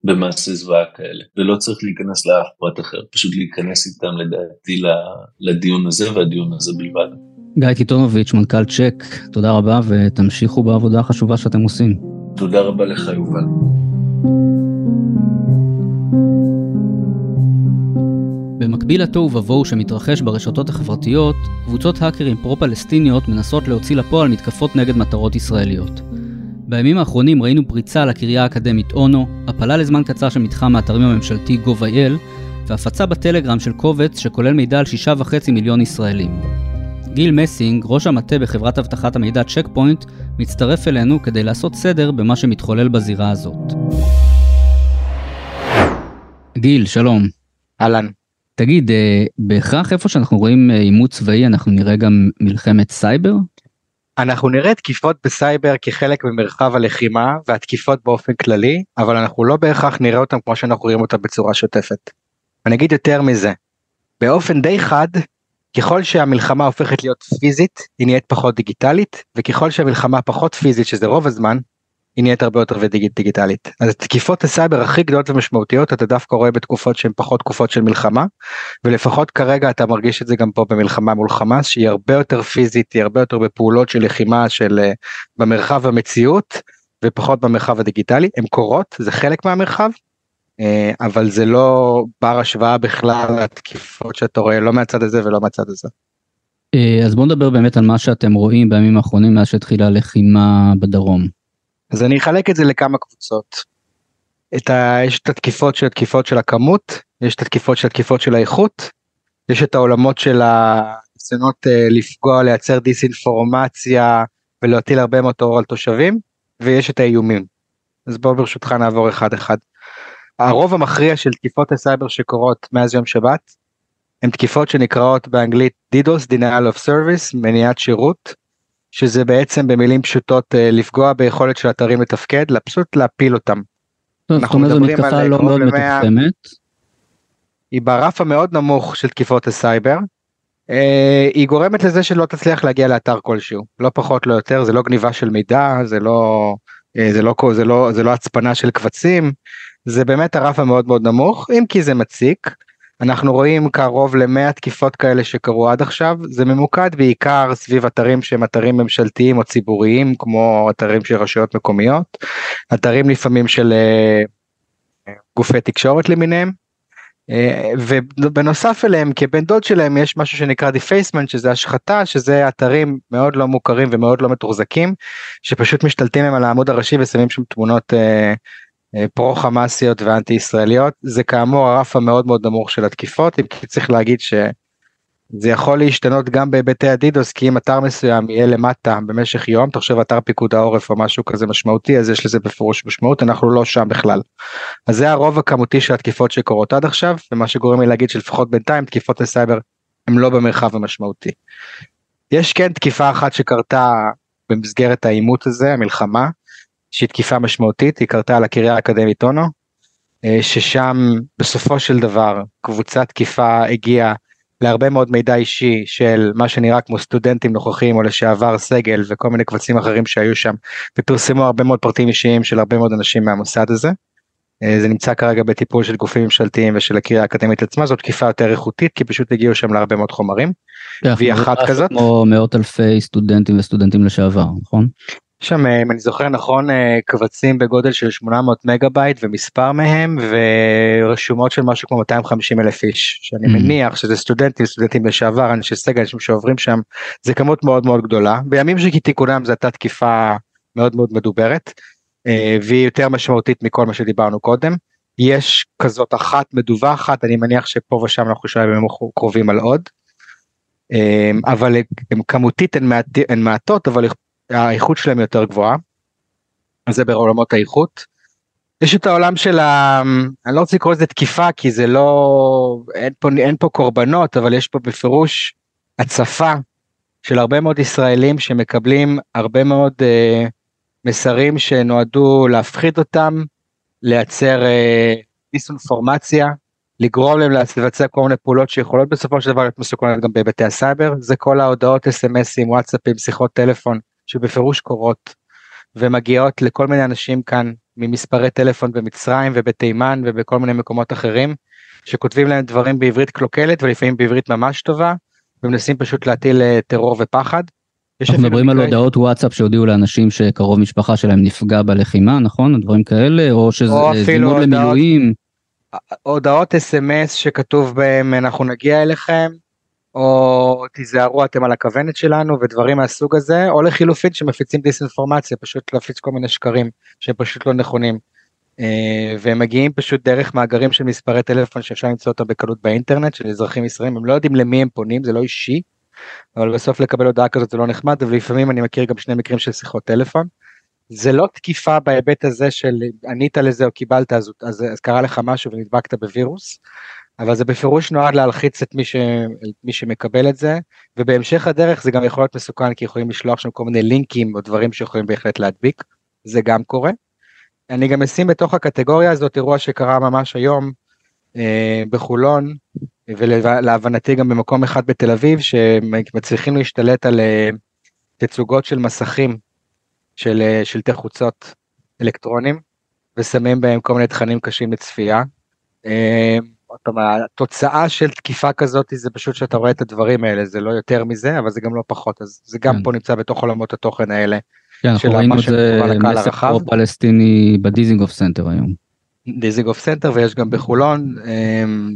במעשי זוועה כאלה, ולא צריך להיכנס לאף פרט אחר, פשוט להיכנס איתם לדעתי לדיון הזה והדיון הזה בלבד. גיא קיטונוביץ', מנכ"ל צ'ק, תודה רבה ותמשיכו בעבודה החשובה שאתם עושים. תודה רבה לך יובל. במקביל לתוהו ובוהו שמתרחש ברשתות החברתיות, קבוצות האקרים פרו-פלסטיניות מנסות להוציא לפועל מתקפות נגד מטרות ישראליות. בימים האחרונים ראינו פריצה לקריה האקדמית אונו, הפלה לזמן קצר של מתחם האתרים הממשלתי gov.il, והפצה בטלגרם של קובץ שכולל מידע על 6.5 מיליון ישראלים. גיל מסינג, ראש המטה בחברת אבטחת המידע צ'ק פוינט, מצטרף אלינו כדי לעשות סדר במה שמתחולל בזירה הזאת. גיל, שלום. אהלן. תגיד, אה, בהכרח איפה שאנחנו רואים אה, עימות צבאי אנחנו נראה גם מלחמת סייבר? אנחנו נראה תקיפות בסייבר כחלק ממרחב הלחימה והתקיפות באופן כללי, אבל אנחנו לא בהכרח נראה אותם כמו שאנחנו רואים אותם בצורה שוטפת. אני אגיד יותר מזה, באופן די חד, ככל שהמלחמה הופכת להיות פיזית, היא נהיית פחות דיגיטלית, וככל שהמלחמה פחות פיזית, שזה רוב הזמן, היא נהיית הרבה יותר דיגיטלית. אז תקיפות הסייבר הכי גדולות ומשמעותיות אתה דווקא רואה בתקופות שהן פחות תקופות של מלחמה, ולפחות כרגע אתה מרגיש את זה גם פה במלחמה מול חמאס, שהיא הרבה יותר פיזית, היא הרבה יותר בפעולות של לחימה של אה, במרחב המציאות, ופחות במרחב הדיגיטלי, הן קורות, זה חלק מהמרחב, אה, אבל זה לא בר השוואה בכלל לתקיפות שאתה רואה לא מהצד הזה ולא מהצד הזה. אה, אז בוא נדבר באמת על מה שאתם רואים בימים האחרונים מאז שהתחילה הלחימה בדרום. אז אני אחלק את זה לכמה קבוצות. את ה... יש את התקיפות של התקיפות של הכמות, יש את התקיפות של התקיפות של האיכות, יש את העולמות של הניסיונות אה, לפגוע, לייצר דיסאינפורמציה ולהטיל הרבה מאוד טרור על תושבים, ויש את האיומים. אז בואו ברשותך נעבור אחד אחד. הרוב המכריע של תקיפות הסייבר שקורות מאז יום שבת, הן תקיפות שנקראות באנגלית DDoS, Denial of Service, מניעת שירות, שזה בעצם במילים פשוטות אה, לפגוע ביכולת של אתרים לתפקד, פשוט להפיל אותם. זאת אומרת זו מתקפה לא מאוד. היא ברף המאוד נמוך של תקיפות הסייבר. אה, היא גורמת לזה שלא תצליח להגיע לאתר כלשהו, לא פחות לא יותר, זה לא גניבה של מידע, זה לא, אה, זה לא, זה לא, זה לא הצפנה של קבצים, זה באמת הרף המאוד מאוד נמוך, אם כי זה מציק. אנחנו רואים קרוב למאה תקיפות כאלה שקרו עד עכשיו, זה ממוקד בעיקר סביב אתרים שהם אתרים ממשלתיים או ציבוריים, כמו אתרים של רשויות מקומיות, אתרים לפעמים של אה, גופי תקשורת למיניהם, אה, ובנוסף אליהם כבן דוד שלהם יש משהו שנקרא defacement שזה השחתה שזה אתרים מאוד לא מוכרים ומאוד לא מתוחזקים שפשוט משתלטים הם על העמוד הראשי ושמים שם תמונות אה, פרו חמאסיות ואנטי ישראליות זה כאמור הרף המאוד מאוד נמוך של התקיפות אם כי צריך להגיד שזה יכול להשתנות גם בהיבטי ה DDoS כי אם אתר מסוים יהיה למטה במשך יום תחשב אתר פיקוד העורף או משהו כזה משמעותי אז יש לזה בפירוש משמעות אנחנו לא שם בכלל. אז זה הרוב הכמותי של התקיפות שקורות עד עכשיו ומה שגורם לי להגיד שלפחות בינתיים תקיפות הסייבר הם לא במרחב המשמעותי. יש כן תקיפה אחת שקרתה במסגרת העימות הזה המלחמה שהיא תקיפה משמעותית, היא קרתה על הקריה האקדמית אונו, אה, ששם בסופו של דבר קבוצת תקיפה הגיעה להרבה מאוד מידע אישי של מה שנראה כמו סטודנטים נוכחים או לשעבר סגל וכל מיני קבצים אחרים שהיו שם ופרסמו הרבה מאוד פרטים אישיים של הרבה מאוד אנשים מהמוסד הזה. אה, זה נמצא כרגע בטיפול של גופים ממשלתיים ושל הקריה האקדמית עצמה זאת תקיפה יותר איכותית כי פשוט הגיעו שם להרבה מאוד חומרים. והיא אחת כזאת. כמו מאות אלפי סטודנטים וסטודנטים לשעבר נכון? יש שם אם אני זוכר נכון אה, קבצים בגודל של 800 מגה בייט ומספר מהם ורשומות של משהו כמו 250 אלף איש שאני אהמ. מניח שזה סטודנטים סטודנטים לשעבר אנשי סגל אנשים שעוברים שם זה כמות מאוד מאוד גדולה בימים שכתיקונם זו הייתה תקיפה מאוד מאוד מדוברת אה, והיא יותר משמעותית מכל מה שדיברנו קודם. יש כזאת אחת מדווחת אני מניח שפה ושם אנחנו שומעים בימים קרובים על עוד. אה, אבל הם כמותית הן, מעט, הן מעטות אבל האיכות שלהם יותר גבוהה. זה בעולמות האיכות. יש את העולם של ה... אני לא רוצה לקרוא לזה תקיפה כי זה לא... אין פה, אין פה קורבנות אבל יש פה בפירוש הצפה של הרבה מאוד ישראלים שמקבלים הרבה מאוד אה, מסרים שנועדו להפחיד אותם, לייצר אה, דיסאינפורמציה, לגרום להם לבצע כל מיני פעולות שיכולות בסופו של דבר להיות מסוכנות גם בהיבטי הסייבר, זה כל ההודעות אס.אם.אסים, וואטסאפים, שיחות טלפון שבפירוש קורות ומגיעות לכל מיני אנשים כאן ממספרי טלפון במצרים ובתימן ובכל מיני מקומות אחרים שכותבים להם דברים בעברית קלוקלת ולפעמים בעברית ממש טובה ומנסים פשוט להטיל אה, טרור ופחד. אנחנו מדברים על הודעות וואטסאפ שהודיעו לאנשים שקרוב משפחה שלהם נפגע בלחימה נכון דברים כאלה או שזה זימון למילואים. הודעות אס.אם.אס שכתוב בהם אנחנו נגיע אליכם או תיזהרו אתם על הכוונת שלנו ודברים מהסוג הזה, או לחילופין שמפיצים דיסאינפורמציה, פשוט להפיץ כל מיני שקרים שהם פשוט לא נכונים. אה, והם מגיעים פשוט דרך מאגרים של מספרי טלפון שאפשר למצוא אותם בקלות באינטרנט של אזרחים ישראלים הם לא יודעים למי הם פונים זה לא אישי. אבל בסוף לקבל הודעה כזאת זה לא נחמד ולפעמים אני מכיר גם שני מקרים של שיחות טלפון. זה לא תקיפה בהיבט הזה של ענית לזה או קיבלת אז, אז, אז קרה לך משהו ונדבקת בווירוס. אבל זה בפירוש נועד להלחיץ את מי, ש... מי שמקבל את זה ובהמשך הדרך זה גם יכול להיות מסוכן כי יכולים לשלוח שם כל מיני לינקים או דברים שיכולים בהחלט להדביק זה גם קורה. אני גם אשים בתוך הקטגוריה הזאת אירוע שקרה ממש היום אה, בחולון ולהבנתי גם במקום אחד בתל אביב שמצליחים להשתלט על אה, תצוגות של מסכים של אה, שלטי חוצות אלקטרונים ושמים בהם כל מיני תכנים קשים לצפייה. אה, התוצאה של תקיפה כזאת זה פשוט שאתה רואה את הדברים האלה זה לא יותר מזה אבל זה גם לא פחות אז זה גם כן. פה נמצא בתוך עולמות התוכן האלה. כן, אנחנו ראינו את זה מסר פלסטיני בדיזינגוף סנטר היום. דיזינגוף סנטר ויש גם בחולון. אמ,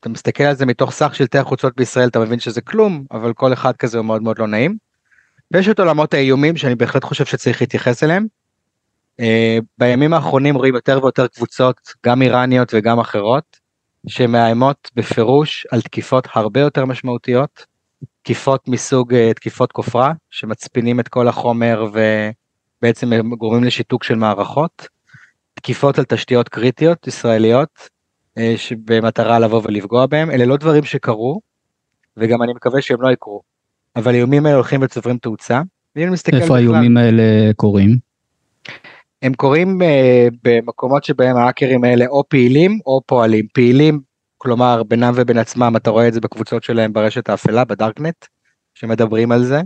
אתה מסתכל על זה מתוך סך שלטי החוצות בישראל אתה מבין שזה כלום אבל כל אחד כזה הוא מאוד מאוד לא נעים. ויש את עולמות האיומים שאני בהחלט חושב שצריך להתייחס אליהם. אה, בימים האחרונים רואים יותר ויותר קבוצות גם איראניות וגם אחרות שמאיימות בפירוש על תקיפות הרבה יותר משמעותיות, תקיפות מסוג אה, תקיפות כופרה, שמצפינים את כל החומר ובעצם גורמים לשיתוק של מערכות, תקיפות על תשתיות קריטיות ישראליות, אה, במטרה לבוא ולפגוע בהם, אלה לא דברים שקרו, וגם אני מקווה שהם לא יקרו, אבל האיומים האלה הולכים וצוברים תאוצה. איפה האיומים האלה קורים? הם קורים uh, במקומות שבהם האקרים האלה או פעילים או פועלים. פעילים, כלומר בינם ובין עצמם, אתה רואה את זה בקבוצות שלהם ברשת האפלה, בדארקנט, שמדברים על זה.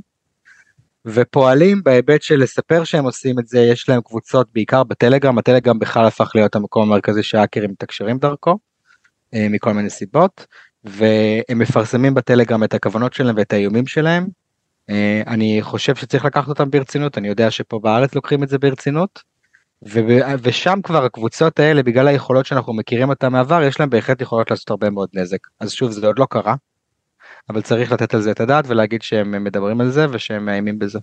ופועלים בהיבט של לספר שהם עושים את זה, יש להם קבוצות בעיקר בטלגרם, הטלגרם בכלל הפך להיות המקום המרכזי שהאקרים מתקשרים דרכו, uh, מכל מיני סיבות, והם מפרסמים בטלגרם את הכוונות שלהם ואת האיומים שלהם. Uh, אני חושב שצריך לקחת אותם ברצינות, אני יודע שפה בארץ לוקחים את זה ברצינות. ושם כבר הקבוצות האלה בגלל היכולות שאנחנו מכירים אותן מעבר יש להם בהחלט יכולות לעשות הרבה מאוד נזק אז שוב זה עוד לא קרה. אבל צריך לתת על זה את הדעת ולהגיד שהם מדברים על זה ושהם מאיימים בזה.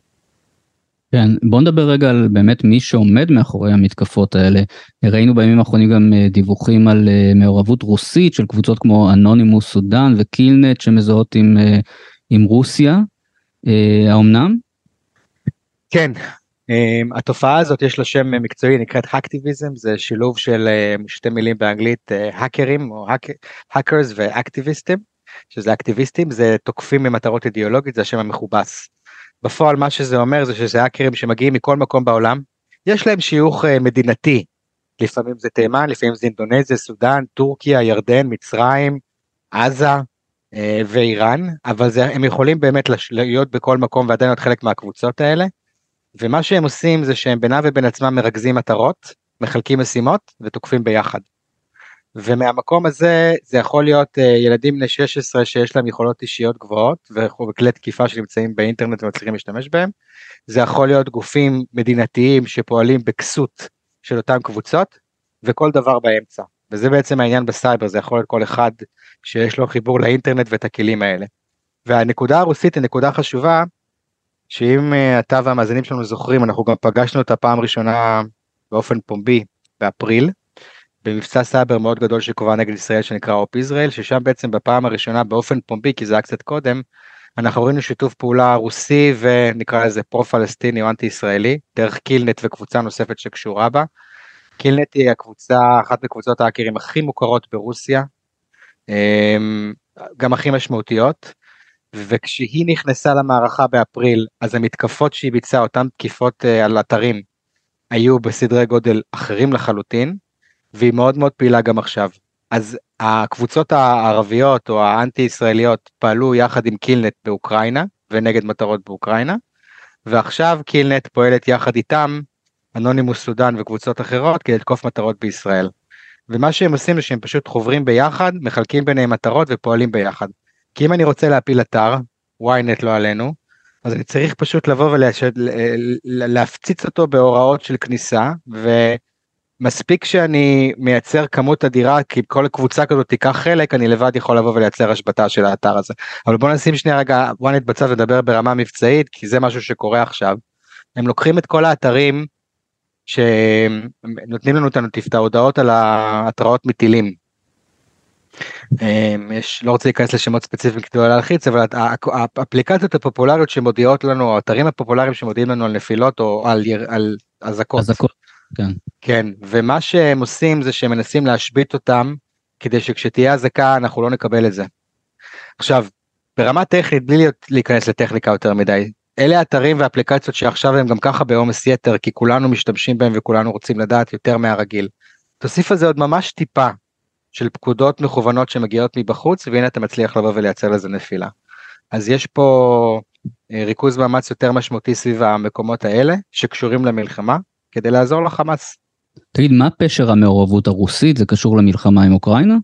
כן בוא נדבר רגע על באמת מי שעומד מאחורי המתקפות האלה ראינו בימים האחרונים גם אה, דיווחים על אה, מעורבות רוסית של קבוצות כמו אנונימוס סודן וקילנט שמזוהות עם, אה, עם רוסיה האומנם? כן התופעה הזאת יש לה שם מקצועי נקראת האקטיביזם זה שילוב של uh, שתי מילים באנגלית האקרים uh, או האקרס ואקטיביסטים שזה אקטיביסטים זה תוקפים ממטרות אידיאולוגית זה השם המכובס. בפועל מה שזה אומר זה שזה האקרים שמגיעים מכל מקום בעולם יש להם שיוך uh, מדינתי לפעמים זה תימן לפעמים זה אינדונזיה סודאן טורקיה ירדן מצרים עזה uh, ואיראן אבל זה, הם יכולים באמת להיות בכל מקום ועדיין להיות חלק מהקבוצות האלה. ומה שהם עושים זה שהם בינם ובין עצמם מרכזים מטרות, מחלקים משימות ותוקפים ביחד. ומהמקום הזה זה יכול להיות uh, ילדים בני 16 שיש להם יכולות אישיות גבוהות וכלי תקיפה שנמצאים באינטרנט ומצליחים להשתמש בהם. זה יכול להיות גופים מדינתיים שפועלים בכסות של אותן קבוצות וכל דבר באמצע. וזה בעצם העניין בסייבר זה יכול להיות כל אחד שיש לו חיבור לאינטרנט ואת הכלים האלה. והנקודה הרוסית היא נקודה חשובה שאם אה, אתה והמאזינים שלנו זוכרים אנחנו גם פגשנו אותה פעם ראשונה באופן פומבי באפריל במבצע סייבר מאוד גדול שבוצע נגד ישראל שנקרא OpIsrael ששם בעצם בפעם הראשונה באופן פומבי כי זה היה קצת קודם אנחנו ראינו שיתוף פעולה רוסי ונקרא לזה פרו פלסטיני או אנטי ישראלי דרך קילנט וקבוצה נוספת שקשורה בה. קילנט היא הקבוצה אחת מקבוצות האקרים הכי מוכרות ברוסיה אמ, גם הכי משמעותיות וכשהיא נכנסה למערכה באפריל אז המתקפות שהיא ביצעה אותן תקיפות uh, על אתרים היו בסדרי גודל אחרים לחלוטין והיא מאוד מאוד פעילה גם עכשיו אז הקבוצות הערביות או האנטי ישראליות פעלו יחד עם קילנט באוקראינה ונגד מטרות באוקראינה ועכשיו קילנט פועלת יחד איתם אנונימוס סודן וקבוצות אחרות כדי לתקוף מטרות בישראל. ומה שהם עושים זה שהם פשוט חוברים ביחד מחלקים ביניהם מטרות ופועלים ביחד. כי אם אני רוצה להפיל אתר, ynet לא עלינו, אז אני צריך פשוט לבוא ולהפציץ אותו בהוראות של כניסה, ומספיק שאני מייצר כמות אדירה, כי כל קבוצה כזאת תיקח חלק, אני לבד יכול לבוא ולייצר השבתה של האתר הזה. אבל בוא נשים שנייה רגע ynet בצד ונדבר ברמה מבצעית, כי זה משהו שקורה עכשיו. הם לוקחים את כל האתרים שנותנים לנו את ההודעות על ההתראות מטילים. אמ, יש, לא רוצה להיכנס לשמות ספציפיים כדי לא להלחיץ, אבל האפליקציות הפופולריות שמודיעות לנו, האתרים הפופולריים שמודיעים לנו על נפילות או על, על אזעקות. אזעקות, כן. כן, ומה שהם עושים זה שהם מנסים להשבית אותם, כדי שכשתהיה אזעקה אנחנו לא נקבל את זה. עכשיו, ברמה טכנית, בלי להיכנס לטכניקה יותר מדי, אלה אתרים ואפליקציות שעכשיו הם גם ככה בעומס יתר, כי כולנו משתמשים בהם וכולנו רוצים לדעת יותר מהרגיל. תוסיף על זה עוד ממש טיפה של פקודות מכוונות שמגיעות מבחוץ, והנה אתה מצליח לבוא ולייצר לזה נפילה. אז יש פה אה, ריכוז מאמץ יותר משמעותי סביב המקומות האלה, שקשורים למלחמה, כדי לעזור לחמאס. תגיד, מה פשר המעורבות הרוסית? זה קשור למלחמה עם אוקראינה?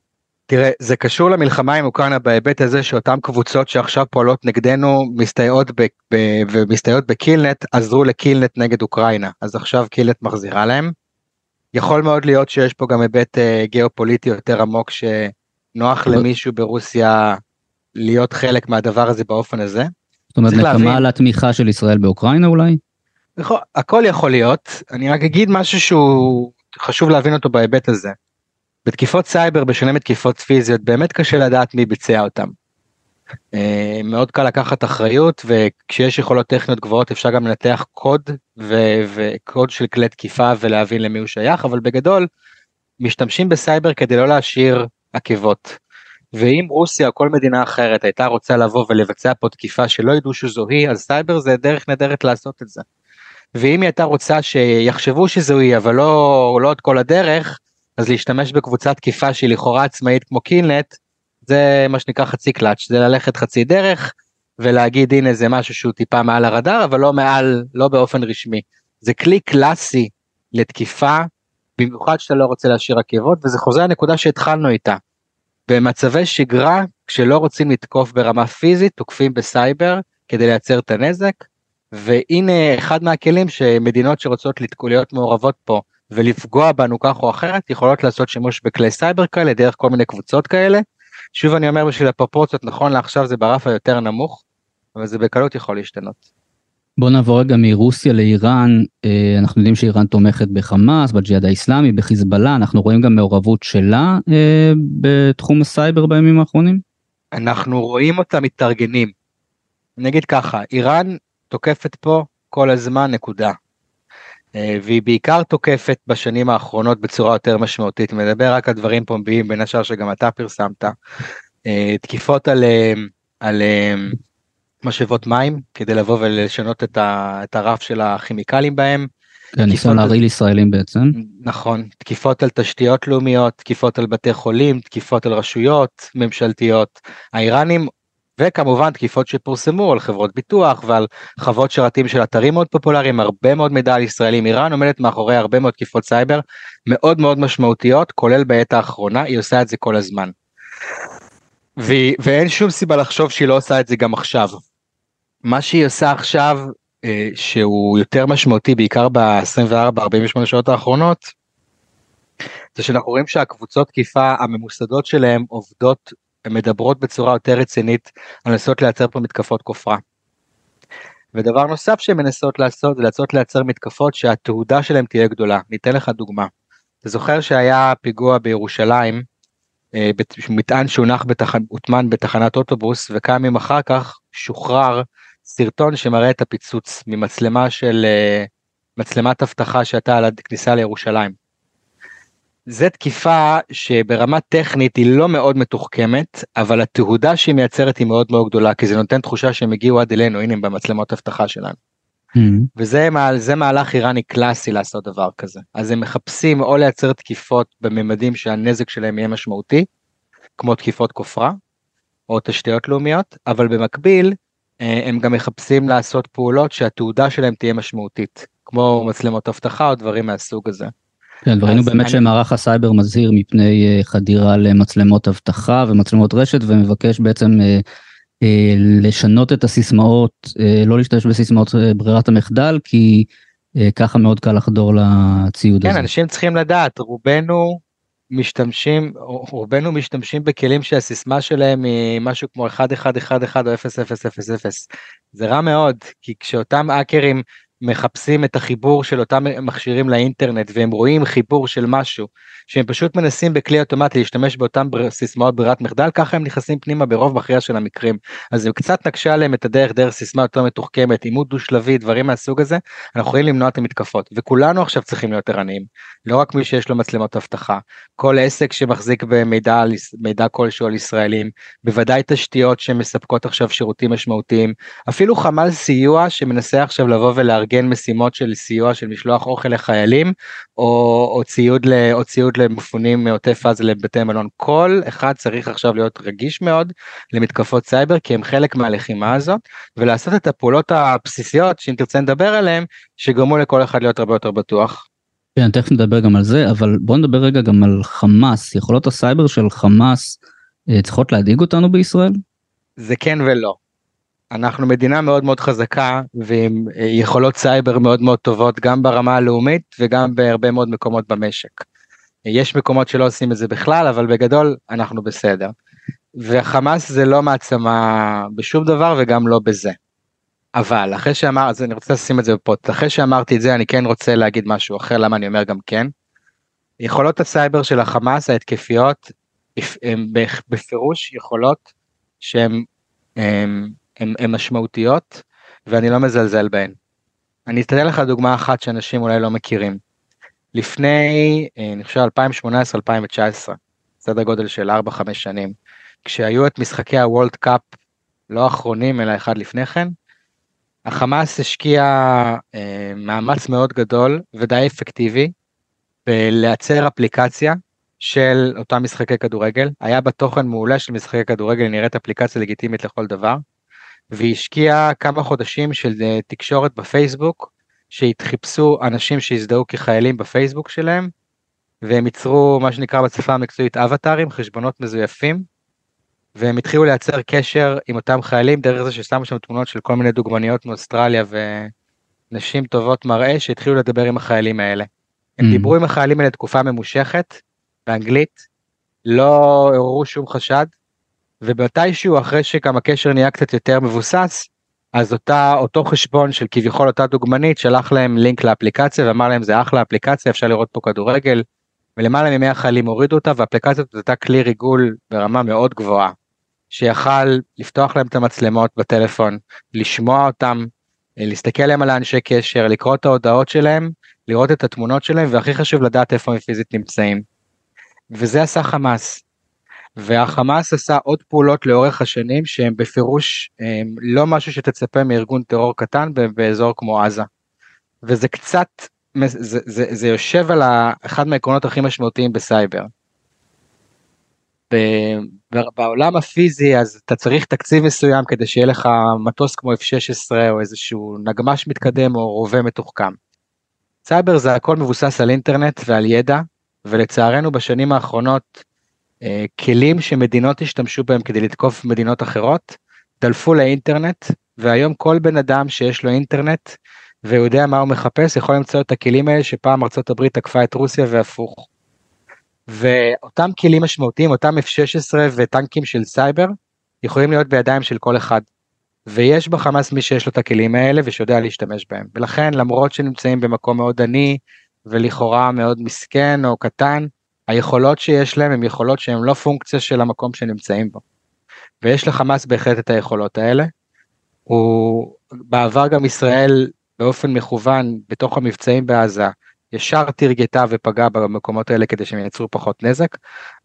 תראה, זה קשור למלחמה עם אוקראינה בהיבט הזה שאותן קבוצות שעכשיו פועלות נגדנו מסתייעות, ב, ב, ומסתייעות בקילנט עזרו לקילנט נגד אוקראינה, אז עכשיו קילנט מחזירה להם. יכול מאוד להיות שיש פה גם היבט uh, גיאופוליטי יותר עמוק שנוח למישהו ברוסיה להיות חלק מהדבר הזה באופן הזה. זאת אומרת נקמה על התמיכה של ישראל באוקראינה אולי? יכול, הכל יכול להיות, אני רק אגיד משהו שהוא חשוב להבין אותו בהיבט הזה. בתקיפות סייבר בשונה מתקיפות פיזיות באמת קשה לדעת מי ביצע אותם. אה, מאוד קל לקחת אחריות וכשיש יכולות טכניות גבוהות אפשר גם לנתח קוד וקוד של כלי תקיפה ולהבין למי הוא שייך אבל בגדול משתמשים בסייבר כדי לא להשאיר עקבות. ואם רוסיה או כל מדינה אחרת הייתה רוצה לבוא ולבצע פה תקיפה שלא ידעו שזו היא אז סייבר זה דרך נהדרת לעשות את זה. ואם היא הייתה רוצה שיחשבו שזו היא אבל לא, לא עד כל הדרך אז להשתמש בקבוצת תקיפה שהיא לכאורה עצמאית כמו Killnet זה מה שנקרא חצי קלאץ', זה ללכת חצי דרך ולהגיד הנה זה משהו שהוא טיפה מעל הרדאר אבל לא מעל, לא באופן רשמי. זה כלי קלאסי לתקיפה, במיוחד שאתה לא רוצה להשאיר עקבות וזה חוזר לנקודה שהתחלנו איתה. במצבי שגרה כשלא רוצים לתקוף ברמה פיזית תוקפים בסייבר כדי לייצר את הנזק והנה אחד מהכלים שמדינות שרוצות להיות מעורבות פה ולפגוע בנו כך או אחרת יכולות לעשות שימוש בכלי סייבר כאלה דרך כל מיני קבוצות כאלה שוב אני אומר בשביל הפרופורציות נכון לעכשיו זה ברף היותר נמוך אבל זה בקלות יכול להשתנות. בוא נעבור רגע מרוסיה לאיראן אה, אנחנו יודעים שאיראן תומכת בחמאס בג'יהאד האיסלאמי בחיזבאללה אנחנו רואים גם מעורבות שלה אה, בתחום הסייבר בימים האחרונים. אנחנו רואים אותה מתארגנים. נגיד ככה איראן תוקפת פה כל הזמן נקודה. אה, והיא בעיקר תוקפת בשנים האחרונות בצורה יותר משמעותית, מדבר רק על דברים פומביים בין השאר שגם אתה פרסמת, אה, תקיפות על, אה, על משאבות מים כדי לבוא ולשנות את, ה, את הרף של הכימיקלים בהם. כן, ניסיון להרעיל ישראלים בעצם. נכון, תקיפות על תשתיות לאומיות, תקיפות על בתי חולים, תקיפות על רשויות ממשלתיות. האיראנים וכמובן תקיפות שפורסמו על חברות ביטוח ועל חוות שרתים של אתרים מאוד פופולריים, הרבה מאוד מידע על ישראלים. איראן עומדת מאחורי הרבה מאוד תקיפות סייבר מאוד מאוד משמעותיות, כולל בעת האחרונה, היא עושה את זה כל הזמן. ו- ואין שום סיבה לחשוב שהיא לא עושה את זה גם עכשיו. מה שהיא עושה עכשיו, אה, שהוא יותר משמעותי בעיקר ב-24-48 שעות האחרונות, זה שאנחנו רואים שהקבוצות תקיפה הממוסדות שלהם עובדות מדברות בצורה יותר רצינית על לנסות לייצר פה מתקפות כופרה. ודבר נוסף שהן מנסות לעשות זה לנסות לייצר מתקפות שהתהודה שלהן תהיה גדולה. ניתן לך דוגמה. אתה זוכר שהיה פיגוע בירושלים, אה, מטען שהונח, בתח... הוטמן בתחנת אוטובוס וכמה ימים אחר כך שוחרר סרטון שמראה את הפיצוץ ממצלמה של אה, מצלמת אבטחה שהייתה על הכניסה לירושלים. זה תקיפה שברמה טכנית היא לא מאוד מתוחכמת, אבל התהודה שהיא מייצרת היא מאוד מאוד גדולה, כי זה נותן תחושה שהם הגיעו עד אלינו, הנה הם במצלמות אבטחה שלנו. Mm-hmm. וזה זה מהלך איראני קלאסי לעשות דבר כזה. אז הם מחפשים או לייצר תקיפות בממדים שהנזק שלהם יהיה משמעותי, כמו תקיפות כופרה, או תשתיות לאומיות, אבל במקביל אה, הם גם מחפשים לעשות פעולות שהתעודה שלהם תהיה משמעותית, כמו מצלמות אבטחה או דברים מהסוג הזה. כן, וראינו באמת אני... שמערך הסייבר מזהיר מפני אה, חדירה למצלמות אבטחה ומצלמות רשת ומבקש בעצם אה, אה, לשנות את הסיסמאות, אה, לא להשתמש בסיסמאות אה, ברירת המחדל, כי אה, ככה מאוד קל לחדור לציוד כן, הזה. כן, אנשים צריכים לדעת, רובנו משתמשים, רובנו משתמשים בכלים שהסיסמה שלהם היא משהו כמו 1111 או 0000. זה רע מאוד, כי כשאותם האקרים מחפשים את החיבור של אותם מכשירים לאינטרנט והם רואים חיבור של משהו שהם פשוט מנסים בכלי אוטומטי להשתמש באותם בר... סיסמאות ברירת מחדל ככה הם נכנסים פנימה ברוב מכריע של המקרים. אז זה קצת נקשה עליהם את הדרך דרך סיסמה יותר מתוחכמת עימות דו שלבי דברים מהסוג הזה אנחנו יכולים למנוע את המתקפות. וכולנו עכשיו צריכים להיות ערניים לא רק מי שיש לו מצלמות אבטחה. כל עסק שמחזיק במידע מידע כלשהו על ישראלים בוודאי תשתיות שמספקות עכשיו שירותים משמעותיים אפילו חמ"ל סיוע שמנסה עכשיו לבוא ולארגן משימות של סיוע של משלוח אוכל לחיילים או, או ציוד ל, או ציוד למפונים מעוטף עזה לבתי מלון כל אחד צריך עכשיו להיות רגיש מאוד למתקפות סייבר כי הם חלק מהלחימה הזאת ולעשות את הפעולות הבסיסיות שאם תרצה נדבר עליהם שגרמו לכל אחד להיות הרבה יותר בטוח. כן, תכף נדבר גם על זה אבל בוא נדבר רגע גם על חמאס יכולות הסייבר של חמאס אה, צריכות להדאיג אותנו בישראל? זה כן ולא. אנחנו מדינה מאוד מאוד חזקה ועם אה, יכולות סייבר מאוד מאוד טובות גם ברמה הלאומית וגם בהרבה מאוד מקומות במשק. יש מקומות שלא עושים את זה בכלל, אבל בגדול אנחנו בסדר. וחמאס זה לא מעצמה בשום דבר וגם לא בזה. אבל אחרי שאמר, אז אני רוצה לשים את זה פה, אחרי שאמרתי את זה אני כן רוצה להגיד משהו אחר, למה אני אומר גם כן. יכולות הסייבר של החמאס ההתקפיות הן בפירוש יכולות שהן משמעותיות ואני לא מזלזל בהן. אני אתן לך דוגמה אחת שאנשים אולי לא מכירים. לפני, אה, אני חושב 2018-2019, סדר גודל של 4-5 שנים, כשהיו את משחקי הוולד קאפ, לא האחרונים אלא אחד לפני כן, החמאס השקיע אה, מאמץ מאוד גדול ודי אפקטיבי בלייצר אפליקציה של אותם משחקי כדורגל, היה בה תוכן מעולה של משחקי כדורגל, נראית אפליקציה לגיטימית לכל דבר, והשקיע כמה חודשים של אה, תקשורת בפייסבוק, שהתחיפשו אנשים שהזדהו כחיילים בפייסבוק שלהם, והם ייצרו מה שנקרא בשפה המקצועית אבטארים, חשבונות מזויפים, והם התחילו לייצר קשר עם אותם חיילים דרך זה ששמו שם תמונות של כל מיני דוגמניות מאוסטרליה ונשים טובות מראה שהתחילו לדבר עם החיילים האלה. הם mm. דיברו עם החיילים האלה תקופה ממושכת, באנגלית, לא עוררו שום חשד, ומתישהו אחרי שגם הקשר נהיה קצת יותר מבוסס, אז אותה, אותו חשבון של כביכול אותה דוגמנית שלח להם לינק לאפליקציה ואמר להם זה אחלה אפליקציה אפשר לראות פה כדורגל. ולמעלה מ-100 חיילים הורידו אותה והאפליקציה הזאת הייתה כלי ריגול ברמה מאוד גבוהה. שיכל לפתוח להם את המצלמות בטלפון, לשמוע אותם, להסתכל עליהם על האנשי קשר, לקרוא את ההודעות שלהם, לראות את התמונות שלהם והכי חשוב לדעת איפה הם פיזית נמצאים. וזה עשה חמאס. והחמאס עשה עוד פעולות לאורך השנים שהם בפירוש הם לא משהו שתצפה מארגון טרור קטן באזור כמו עזה. וזה קצת, זה, זה, זה יושב על אחד מהעקרונות הכי משמעותיים בסייבר. בעולם הפיזי אז אתה צריך תקציב מסוים כדי שיהיה לך מטוס כמו F-16 או איזשהו נגמש מתקדם או רובה מתוחכם. סייבר זה הכל מבוסס על אינטרנט ועל ידע ולצערנו בשנים האחרונות כלים שמדינות השתמשו בהם כדי לתקוף מדינות אחרות, דלפו לאינטרנט, והיום כל בן אדם שיש לו אינטרנט והוא יודע מה הוא מחפש, יכול למצוא את הכלים האלה שפעם ארצות הברית תקפה את רוסיה והפוך. ואותם כלים משמעותיים, אותם F-16 וטנקים של סייבר, יכולים להיות בידיים של כל אחד. ויש בחמאס מי שיש לו את הכלים האלה ושיודע להשתמש בהם. ולכן למרות שנמצאים במקום מאוד עני ולכאורה מאוד מסכן או קטן, היכולות שיש להם הן יכולות שהן לא פונקציה של המקום שנמצאים בו. ויש לחמאס בהחלט את היכולות האלה. הוא בעבר גם ישראל באופן מכוון בתוך המבצעים בעזה ישר תרגתה ופגעה במקומות האלה כדי שהם ייצרו פחות נזק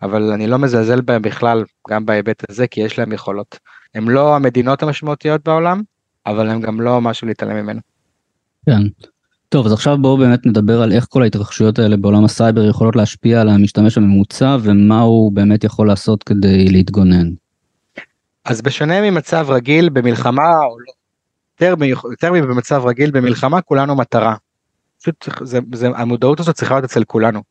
אבל אני לא מזלזל בהם בכלל גם בהיבט הזה כי יש להם יכולות. הם לא המדינות המשמעותיות בעולם אבל הם גם לא משהו להתעלם ממנו. כן טוב אז עכשיו בואו באמת נדבר על איך כל ההתרחשויות האלה בעולם הסייבר יכולות להשפיע על המשתמש הממוצע ומה הוא באמת יכול לעשות כדי להתגונן. אז בשונה ממצב רגיל במלחמה או לא, יותר, יותר מבמצב רגיל במלחמה כולנו מטרה. פשוט זה, זה, המודעות הזאת צריכה להיות אצל כולנו.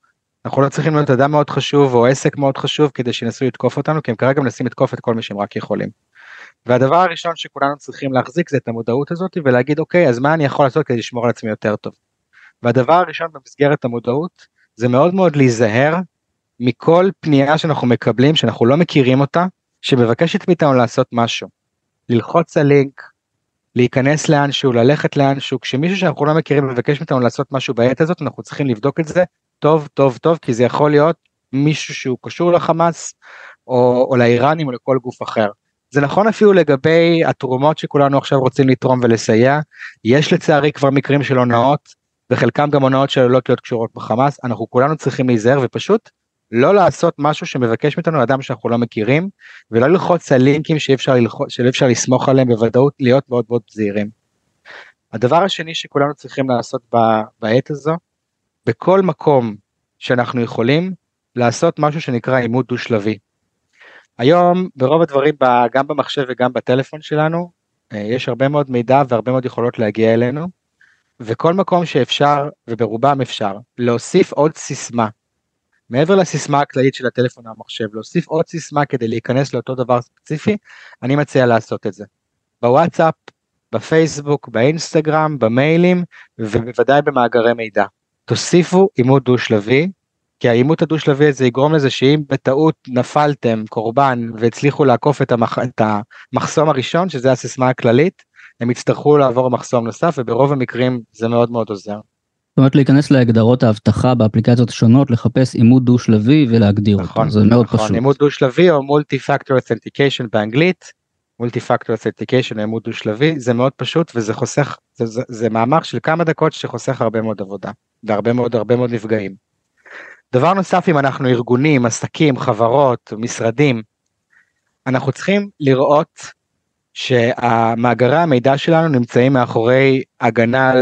אנחנו לא צריכים להיות אדם מאוד חשוב או עסק מאוד חשוב כדי שינסו לתקוף אותנו כי הם כרגע מנסים לתקוף את כל מי שהם רק יכולים. והדבר הראשון שכולנו צריכים להחזיק זה את המודעות הזאת ולהגיד אוקיי אז מה אני יכול לעשות כדי לשמור על עצמי יותר טוב. והדבר הראשון במסגרת המודעות זה מאוד מאוד להיזהר מכל פנייה שאנחנו מקבלים שאנחנו לא מכירים אותה שמבקשת מאיתנו לעשות משהו. ללחוץ על לינק, להיכנס לאנשהו, ללכת לאנשהו, כשמישהו שאנחנו לא מכירים מבקש מאיתנו לעשות משהו בעת הזאת, אנחנו צריכים לבדוק את זה טוב, טוב, טוב, כי זה יכול להיות מישהו שהוא קשור לחמאס, או, או לאיראנים או לכל גוף אחר. זה נכון אפילו לגבי התרומות שכולנו עכשיו רוצים לתרום ולסייע, יש לצערי כבר מקרים של הונאות, וחלקם גם הונאות שעלולות להיות קשורות בחמאס, אנחנו כולנו צריכים להיזהר ופשוט לא לעשות משהו שמבקש מאיתנו אדם שאנחנו לא מכירים, ולא ללחוץ על לינקים שאי אפשר, ללחוץ, שאי אפשר לסמוך עליהם בוודאות, להיות מאוד מאוד זהירים. הדבר השני שכולנו צריכים לעשות בעת הזו, בכל מקום שאנחנו יכולים, לעשות משהו שנקרא עימות דו שלבי. היום ברוב הדברים גם במחשב וגם בטלפון שלנו אה, יש הרבה מאוד מידע והרבה מאוד יכולות להגיע אלינו וכל מקום שאפשר וברובם אפשר להוסיף עוד סיסמה מעבר לסיסמה הכללית של הטלפון או המחשב להוסיף עוד סיסמה כדי להיכנס לאותו דבר ספציפי אני מציע לעשות את זה. בוואטסאפ, בפייסבוק, באינסטגרם, במיילים ובוודאי במאגרי מידע. תוסיפו עימות דו שלבי כי העימות הדו שלבי הזה יגרום לזה שאם בטעות נפלתם קורבן והצליחו לעקוף את, המח... את המחסום הראשון שזה הסיסמה הכללית הם יצטרכו לעבור מחסום נוסף וברוב המקרים זה מאוד מאוד עוזר. זאת אומרת להיכנס להגדרות האבטחה באפליקציות שונות לחפש עימות דו שלבי ולהגדיר נכון, אותו זה מאוד נכון, פשוט. עימות דו שלבי או מולטי פקטור אותנטיקיישן באנגלית מולטי פקטור אותנטיקיישן עימות דו שלבי זה מאוד פשוט וזה חוסך זה, זה, זה מאמר של כמה דקות שחוסך הרבה מאוד עבודה והרבה מאוד הרבה מאוד נפגעים. דבר נוסף אם אנחנו ארגונים, עסקים, חברות, משרדים, אנחנו צריכים לראות שהמאגרי המידע שלנו נמצאים מאחורי הגנה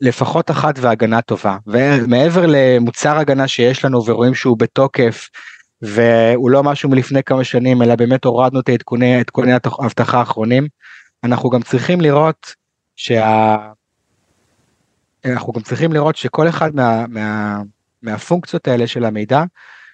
לפחות אחת והגנה טובה. ומעבר למוצר הגנה שיש לנו ורואים שהוא בתוקף והוא לא משהו מלפני כמה שנים אלא באמת הורדנו את עדכוני עדכוני האבטחה האחרונים אנחנו גם צריכים לראות שה... אנחנו גם צריכים לראות שכל אחד מה, מה, מהפונקציות האלה של המידע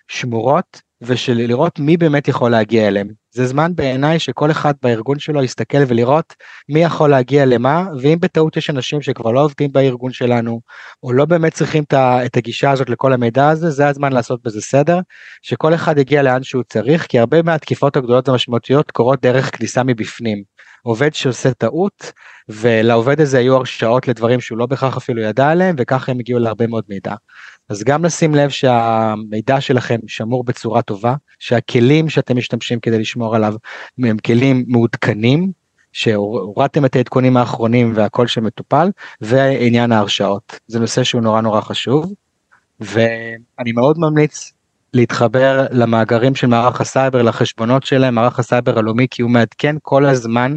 שמורות ושל לראות מי באמת יכול להגיע אליהם. זה זמן בעיניי שכל אחד בארגון שלו יסתכל ולראות מי יכול להגיע למה ואם בטעות יש אנשים שכבר לא עובדים בארגון שלנו או לא באמת צריכים את הגישה הזאת לכל המידע הזה זה הזמן לעשות בזה סדר שכל אחד יגיע לאן שהוא צריך כי הרבה מהתקיפות הגדולות המשמעותיות קורות דרך כניסה מבפנים. עובד שעושה טעות ולעובד הזה היו הרשאות לדברים שהוא לא בהכרח אפילו ידע עליהם וככה הם הגיעו להרבה מאוד מידע. אז גם לשים לב שהמידע שלכם שמור בצורה טובה, שהכלים שאתם משתמשים כדי לשמור עליו הם כלים מעודכנים, שהורדתם את העדכונים האחרונים והכל שמטופל, ועניין ההרשאות. זה נושא שהוא נורא נורא חשוב, ואני מאוד ממליץ להתחבר למאגרים של מערך הסייבר, לחשבונות שלהם, מערך הסייבר הלאומי, כי הוא מעדכן כל הזמן,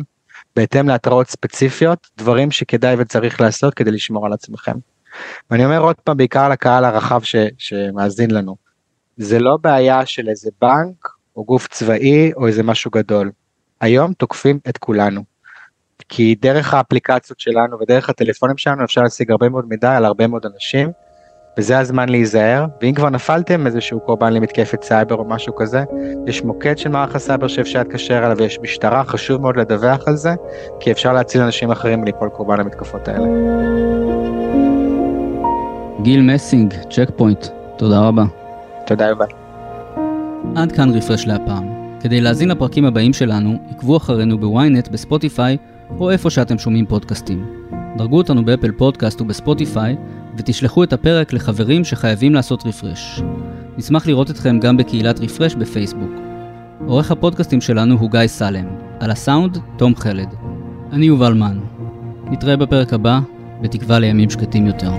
בהתאם להתראות ספציפיות, דברים שכדאי וצריך לעשות כדי לשמור על עצמכם. ואני אומר עוד פעם בעיקר לקהל הרחב ש, שמאזין לנו, זה לא בעיה של איזה בנק או גוף צבאי או איזה משהו גדול. היום תוקפים את כולנו. כי דרך האפליקציות שלנו ודרך הטלפונים שלנו אפשר להשיג הרבה מאוד מידע על הרבה מאוד אנשים. וזה הזמן להיזהר, ואם כבר נפלתם איזשהו קורבן למתקפת סייבר או משהו כזה, יש מוקד של מערך הסייבר שאפשר להתקשר אליו ויש משטרה, חשוב מאוד לדווח על זה, כי אפשר להציל אנשים אחרים מליפול קורבן למתקפות האלה. גיל מסינג, צ'ק פוינט, תודה רבה. תודה רבה. עד כאן refresh להפעם. כדי להאזין לפרקים הבאים שלנו, עקבו אחרינו ב ynet, בספוטיפיי, או איפה שאתם שומעים פודקאסטים. דרגו אותנו באפל פודקאסט ובספוטיפיי, ותשלחו את הפרק לחברים שחייבים לעשות refresh. נשמח לראות אתכם גם בקהילת רפרש בפייסבוק. עורך הפודקאסטים שלנו הוא גיא סלם, על הסאונד, תום חלד. אני יובל מן. נתראה בפרק הבא, בתקווה לימים שקטים יותר.